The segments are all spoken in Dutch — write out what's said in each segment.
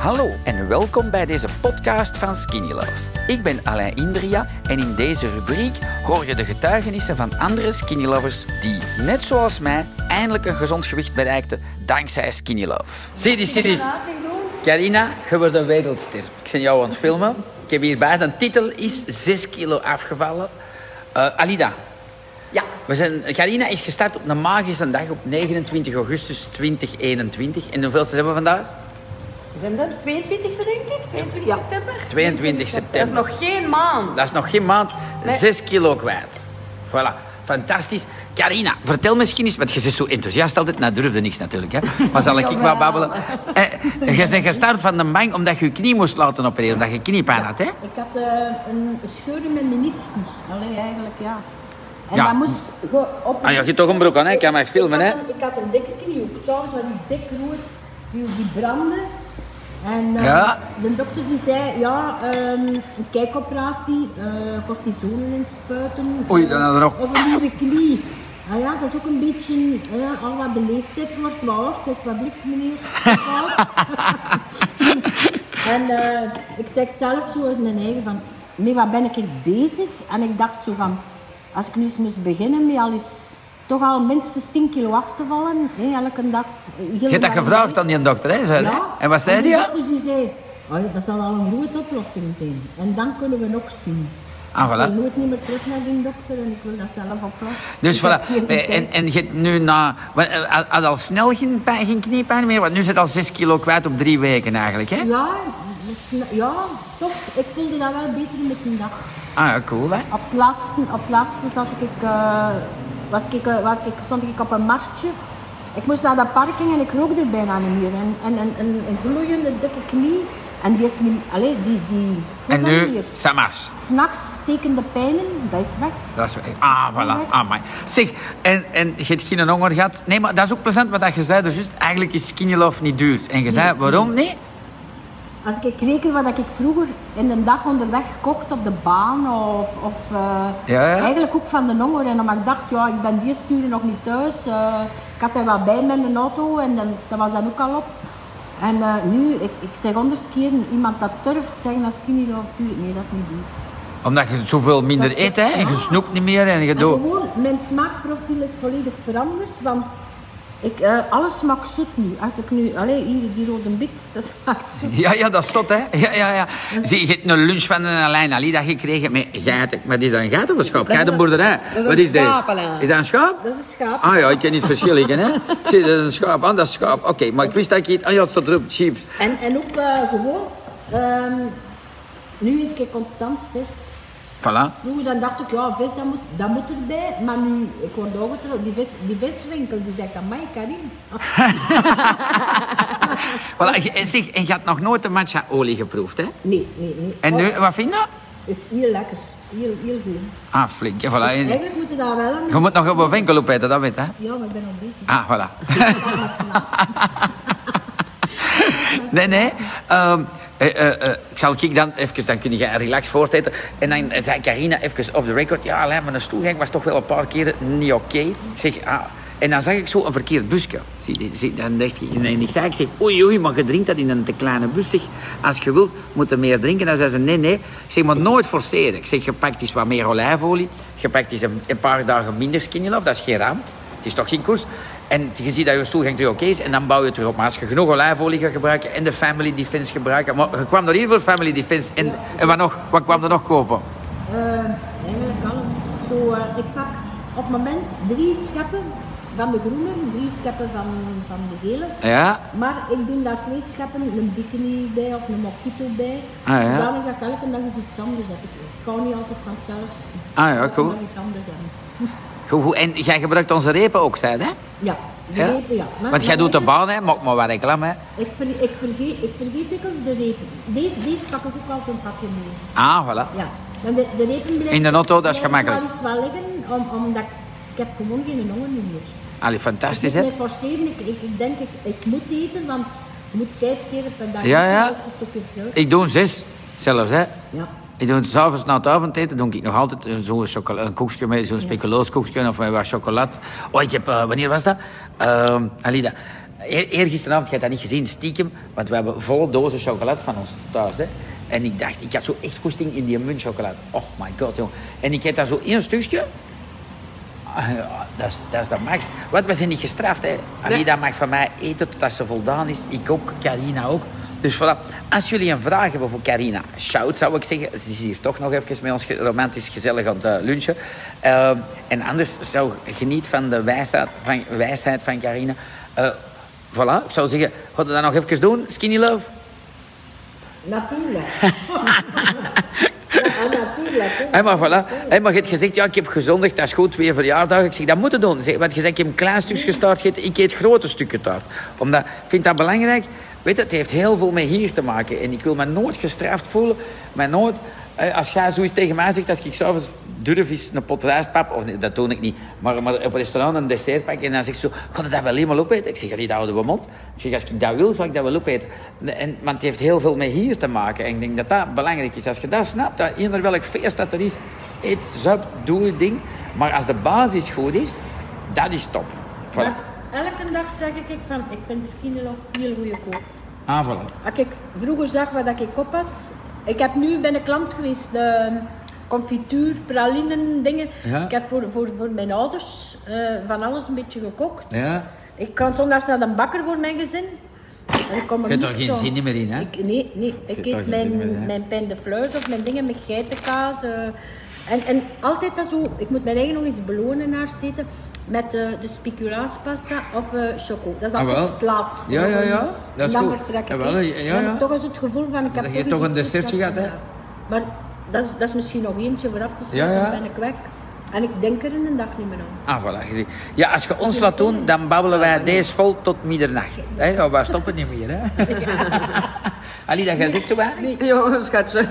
Hallo en welkom bij deze podcast van Skinny Love. Ik ben Alain Indria en in deze rubriek hoor je de getuigenissen van andere Skinny Lovers die, net zoals mij, eindelijk een gezond gewicht bereikten dankzij Skinny Love. Zie die, zie die. Carina, je wordt een wereldster. Ik ben jou aan het filmen. Ik heb hierbij, de titel is 6 kilo afgevallen. Eh, Alida, Ja, we zijn, Carina is gestart op een magische dag op 29 augustus 2021. En hoeveel zijn we vandaag? Zijn dat 22e denk ik? 22 september? 22 Dat is september. nog geen maand. Dat is nog geen maand. Nee. 6 kilo kwijt. Voilà. Fantastisch. Carina, vertel misschien eens, want je bent zo enthousiast altijd. Nou, durfde niks natuurlijk, hè. Maar zal ik Jawel. wel babbelen? Eh, je bent gestart van de bank omdat je je knie moest laten opereren. Omdat je kniepijn had, hè? Ik had eh, een scheur in mijn meniscus. Allee, eigenlijk, ja. En Ja. dat moest ge op... Ah, je hebt toch een broek aan, hè? Ik kan maar echt filmen, ik hè? Ik had een dikke knie ook. Trouwens, wat die dik rood, die, die brandde. En eh, Ja. de dokter die zei, ja, ehm, een kijkoperatie, eh cortisone inspuiten. Oei, dan hadden we nog- Of een nieuwe knie. Ah ja, dat is ook een beetje, eh, al wat de leeftijd wordt, wat oud. Zeg, wat blieft meneer? En eh, ik zeg zelf zo uit mijn eigen van, mee wat ben ik hier bezig? En ik dacht zo van, als ik nu eens moest beginnen met al eens toch al minstens 10 kilo af te vallen, hè, elke dag. eh, Je hebt dat gevraagd aan die dokter, hè? Zei? Ja. En wat zei En die ja? dokter die zei, oh dat zal al een goede oplossing zijn. En dan kunnen we nog zien. Ah, Ik voilà. wil nooit niet meer terug naar die dokter en ik wil dat zelf oplossen. Dus Ik voilà. Eh, En, en je hebt nu na... eh, Had al snel geen, pijn, geen kniepijn meer? Want nu zit al 6 kilo kwijt op drie weken eigenlijk, hè? Ja, ja, toch. Ik voelde dat wel beter met een dag. Ah, cool, hè? Op het laatste, op laatste zat ik, was ik, eh, was ik, stond ik op een marktje. Ik moest naar dat parking en ik rook er bijna niet meer. En, en een, een, een gloeiende dikke knie. En die is niet... Allee, die... die En nu, niet. Samas. S'nachts stekende pijnen, dat is weg. Dat is, ah, voilà. Ah, my. Zeg, en, en je hebt geen honger gehad? Nee, maar dat is ook plezant wat je zei. Dus juist, eigenlijk is skinny love niet duur. En je zei, waarom? Nee? Als ik reken wat ik vroeger in een dag onderweg kocht op de baan of, of eh, Ja, ja. eigenlijk ook van de honger. En omdat ik dacht, ja, ik ben die sturen nog niet thuis. eh, ik had er wat bij met een auto en dan, dat was dan ook al op. En eh, nu, ik, ik zeg honderd keer, iemand dat durft zeggen dat skinny love duur, nee, dat is niet duur. Omdat je zoveel minder Dat- eet, hè? En je snoept niet meer en je doet... gewoon, mijn smaakprofiel is volledig veranderd, want ik, eh, alles smaakt zoet nu. Als ik nu, allee, hier, die rode bit, dat smaakt zoet. Ja, ja, dat is zot, hè? Ja, ja, ja. Zie, je hebt een lunch van een Alain Alida gekregen met geiten. Wat is dat, een geit of een schaap? Geitenboerderij. dat is Wat is Alain. Is dat een schaap? Dat is een schaap. Ah ja, ik ken niet het verschil, hè? Zie, dat is een schaap. Ah, dat is schaap. Oké, maar ik wist dat ik het... Ah ja, het staat erop, chips. En, en ook eh, gewoon, ehm, nu eet ik constant vis. Voilà. Vroeger dan dacht ik, ja, vis dat moet, dat moet erbij. Maar nu, ik word ouder, die, vis, die viswinkel die zegt aan mij, Karim. voilà. En, zeg, en je had nog nooit een matcha olie geproefd, hè? Nee, nee, nee. En nu, Oh, wat vind je? is heel lekker. Heel, heel goed. Ah, flink. Ja, voilà. En Eigenlijk moet je dat wel aan. Je moet nog op een winkel opeten, dat weet je, hè? Ja, maar ik ben al bezig. Ah, voilà. nee, nee. Ehm, eh, eh, eh, ik zal ik dan even, dan kun je relax voorteten. En dan zei Carina even off the record. Ja, alleen mijn stoelgang was toch wel een paar keren niet oké. Zeg, ah. En dan zag ik zo een verkeerd busje. Dan dacht ik, en ik zei, ik zeg, oei, oei, maar je drinkt dat in een te kleine bus. Zeg, als je wilt, moet je meer drinken. Dan zei ze, nee, nee. Ik zeg, maar nooit forceren. Ik zeg, je pakt wat meer olijfolie. Je pakt een, een paar dagen minder skinny love. Dat is geen ramp. Het is toch geen koers. En je ziet dat je stoelgang terug oké is en dan bouw je het terug op. Maar als je genoeg olijfolie gaat gebruiken en de Family Defense gebruiken... Maar je kwam er hier voor Family Defense en, en wat nog? Wat kwam er nog kopen? Eh, eigenlijk alles. Zo, eh, ik pak op het moment drie scheppen van de groene, drie scheppen van, van de gele. Ja? Maar ik doe daar twee scheppen, een bikini bij of een mojito bij. Ah, ja. Dan ga ik elke dag eens iets anders hebben. Ik hou niet altijd van hetzelfde. Ah, ja, Ik cool. anders hebben. Goed. En jij gebruikt onze repen ook, zei hè? Ja, de Ja? repen, ja. Maar- Want jij maar doet de baan, hè? Maak maar wat reclame, hè? Ik, ver, ik, vergeet, ik vergeet dikwijls de repen. Deze, deze pak ik ook altijd een pakje mee. Ah, voilà. Ja. Dan de, de repen blijven- In de auto, dat is blijven gemakkelijk. wel eens wel liggen, om, omdat ik, ik heb gewoon geen honger meer. Allee, Ik fantastisch, moet hè? mij forceren, ik, ik, ik denk, ik, ik moet eten, want je moet vijf keer per dag Ja, eten, ja. dat is een stukje fruit. Ik doe zes, zelfs, hè? Ja. Ik doe s'avonds na het avondeten doe ik nog altijd zo'n een koekje met zo'n speculooskoekje of met wat chocolade. Oh, ik heb, eh, wanneer was dat? Ehm Alida. eer- Eergisteravond, je hebt dat niet gezien, stiekem, want we hebben volle dozen chocolade van ons thuis. Hè. En ik dacht, ik had zo echt goesting in die muntchocolade. Oh my god, jong. En ik heb daar zo één stukje. Ah, ja, dat, is, dat is de max. Want we zijn niet gestraft. Hè. Alida mag van mij eten totdat ze voldaan is. Ik ook, Carina ook. Dus voilà. Als jullie een vraag hebben voor Carina, shout zou ik zeggen. Ze is hier toch nog even met ons romantisch gezellig aan het eh, lunchen. Eh, en anders zou geniet van de wijsheid van, wijsheid van Carina. Eh, voilà, ik zou zeggen, gaan we dat nog even doen? Skinny love? Natuurlijk. ja, natuurlijk. Hé, maar voilà. Hé, maar je hebt gezegd, ja, ik heb gezondigd, dat is goed, twee verjaardagen. Ik zeg, dat moet je doen. Zeg, Want je zegt, ik heb een klein stukje taart gegeten, ik eet grote stukken taart. Omdat, ik vind dat belangrijk. Weet je, het heeft heel veel met hier te maken. En ik wil me nooit gestraft voelen. Maar nooit, eh, als jij zoiets tegen mij zegt, als ik s'avonds durf is een pot rijstpap, of dat doe ik niet, maar, maar op een restaurant een dessert pak en dan zegt ze zo, ga je dat wel helemaal opeten? Ik zeg, die houden we mond. Ik zeg, als ik dat wil, zal ik dat wel opeten. En, want het heeft heel veel met hier te maken. En ik denk dat dat belangrijk is. Als je dat snapt, dat eender welk feest dat er is, eet, zuip, doe je ding. Maar als de basis goed is, dat is top. Voilà. Elke dag zeg ik van, ik vind Skinny Love heel goede koop. Ah, voilà. Als ik vroeger zag wat ik op had, ik heb nu bij een klant geweest, de confituur, pralinen, dingen. Ja. Ik heb voor, voor, voor mijn ouders eh, van alles een beetje gekookt. Ja. Ik kan zondags naar de bakker voor mijn gezin. Ik Je hebt er geen zo- zin meer in, hè? Ik, nee, nee. Ik eet in, mijn, mijn pain de fleurs of mijn dingen met geitenkaas. eh. En, en altijd dat zo, ik moet mijn eigen nog eens belonen naar het eten met eh, de speculaaspasta of eh choco. Dat is Ah, altijd het laatste. Ja, ja, ja. Dat is dan vertrek ik. Ja, wel, hè. ja, ja, ja. toch eens het gevoel van, ik heb Dat je toch een dessertje gehad, hè? Maar dat is, dat is misschien nog eentje vooraf te Ja, sluiten, ja. dan ben ik weg. En ik denk er in een dag niet meer aan. Ah, voilà. gezien. Ja, als je ons laat doen, dan babbelen wij deze vol tot middernacht. Hè? Ja, wij stoppen niet meer, hè? Alida, jij zegt zo weinig? Ja, schatje.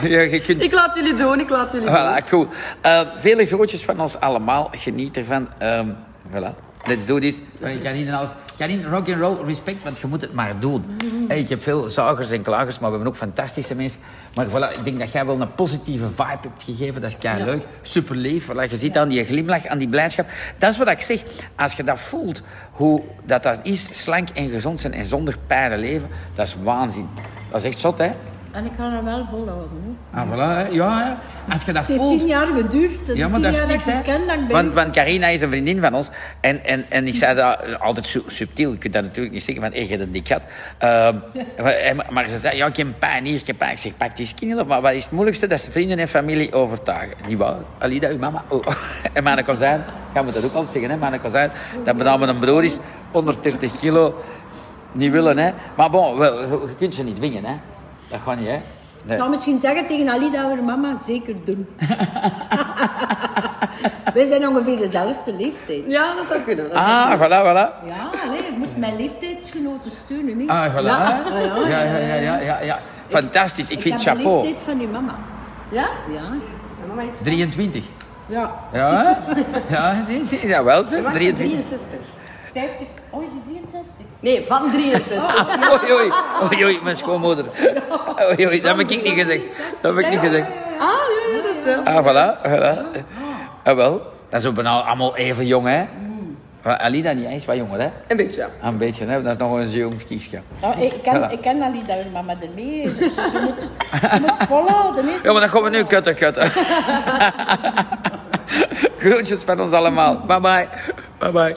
Ja, je kunt... Ik laat jullie doen, ik laat jullie doen. Voilà, goed. Eh, vele groetjes van ons allemaal. Geniet ervan. Ehm voilà. Let's do this. Eh, Janine, als, Janine, rock and roll, respect, want je moet het maar doen. Hey, ik heb veel zagers en klagers, maar we hebben ook fantastische mensen. Maar voilà, ik denk dat jij wel een positieve vibe hebt gegeven. Dat is kei leuk. Super lief. Voilà, je ziet aan die glimlach, aan die blijdschap. Dat is wat ik zeg. Als je dat voelt, hoe dat, dat is, slank en gezond zijn en zonder pijn leven, dat is waanzin. Dat is echt zot, hè? En ik ga dat wel volhouden. Hè. Ah, voilà, hè. ja, hè. Als je dat Het heeft voelt... tien jaar geduurd. Het Ja, maar dat is niks, hè? je ken, ben Want, want Carina is een vriendin van ons. En, en, en ik zei dat eh, altijd su- subtiel. Je kunt dat natuurlijk niet zeggen, want ik heb een dik gat. Ehm, maar, maar ze zei, ja, ik heb pijn hier, ik heb pijn. Ik zeg, pak die skinny. Maar wat is het moeilijkste? Dat ze vrienden en familie overtuigen. Niet waar? Alida, uw mama. Oh. En mijn kozijn, jij moet dat ook altijd zeggen, hè? Mijn kozijn, dat benamelijk een broer is, 130 kilo. Niet willen, hè? Maar bon, je, je kunt ze niet dwingen, hè? Dat gaat niet, hè? Ik zou misschien zeggen tegen Ali dat we mama zeker doen. Wij zijn ongeveer dezelfde leeftijd. Ja, dat zou kunnen. Dat Ah, voilà, voilà. Ja, nee, ik moet mijn leeftijdsgenoten steunen. Niet? Ah, voilà. Ja. Ja, ja, ja, ja, ja, ja. Fantastisch. Ik vind heb de chapeau. leeftijd van uw mama. Ja? Ja. Mama is... 23. Ja. Ja, ja, zie, zie. Ja, wel ze. Mama is 23. 63. 50. Oh, is het 63? Nee, van 63. Oei, oei, oei, oei, mijn schoonmoeder. Oei, oei, dat heb ik niet gezegd. Dat heb ik niet gezegd. Ah, ja, ja, dat is wel. Ah, voilà, voilà. Ah, wel. Dat is ook bijna allemaal even jong, hè? Maar Alida niet eens wat jonger, hè? Een beetje, ja. Ah, Een beetje, hè? Dat is nog een jong kiesje. Ja, ik, ken, Voilà. ik ken Ali dat uw mama ermee is. Dus je moet, je moet volhouden. Hè. Ja, maar dan gaan we nu kutten, kutten. Groetjes van ons allemaal. Bye bye. Bye bye.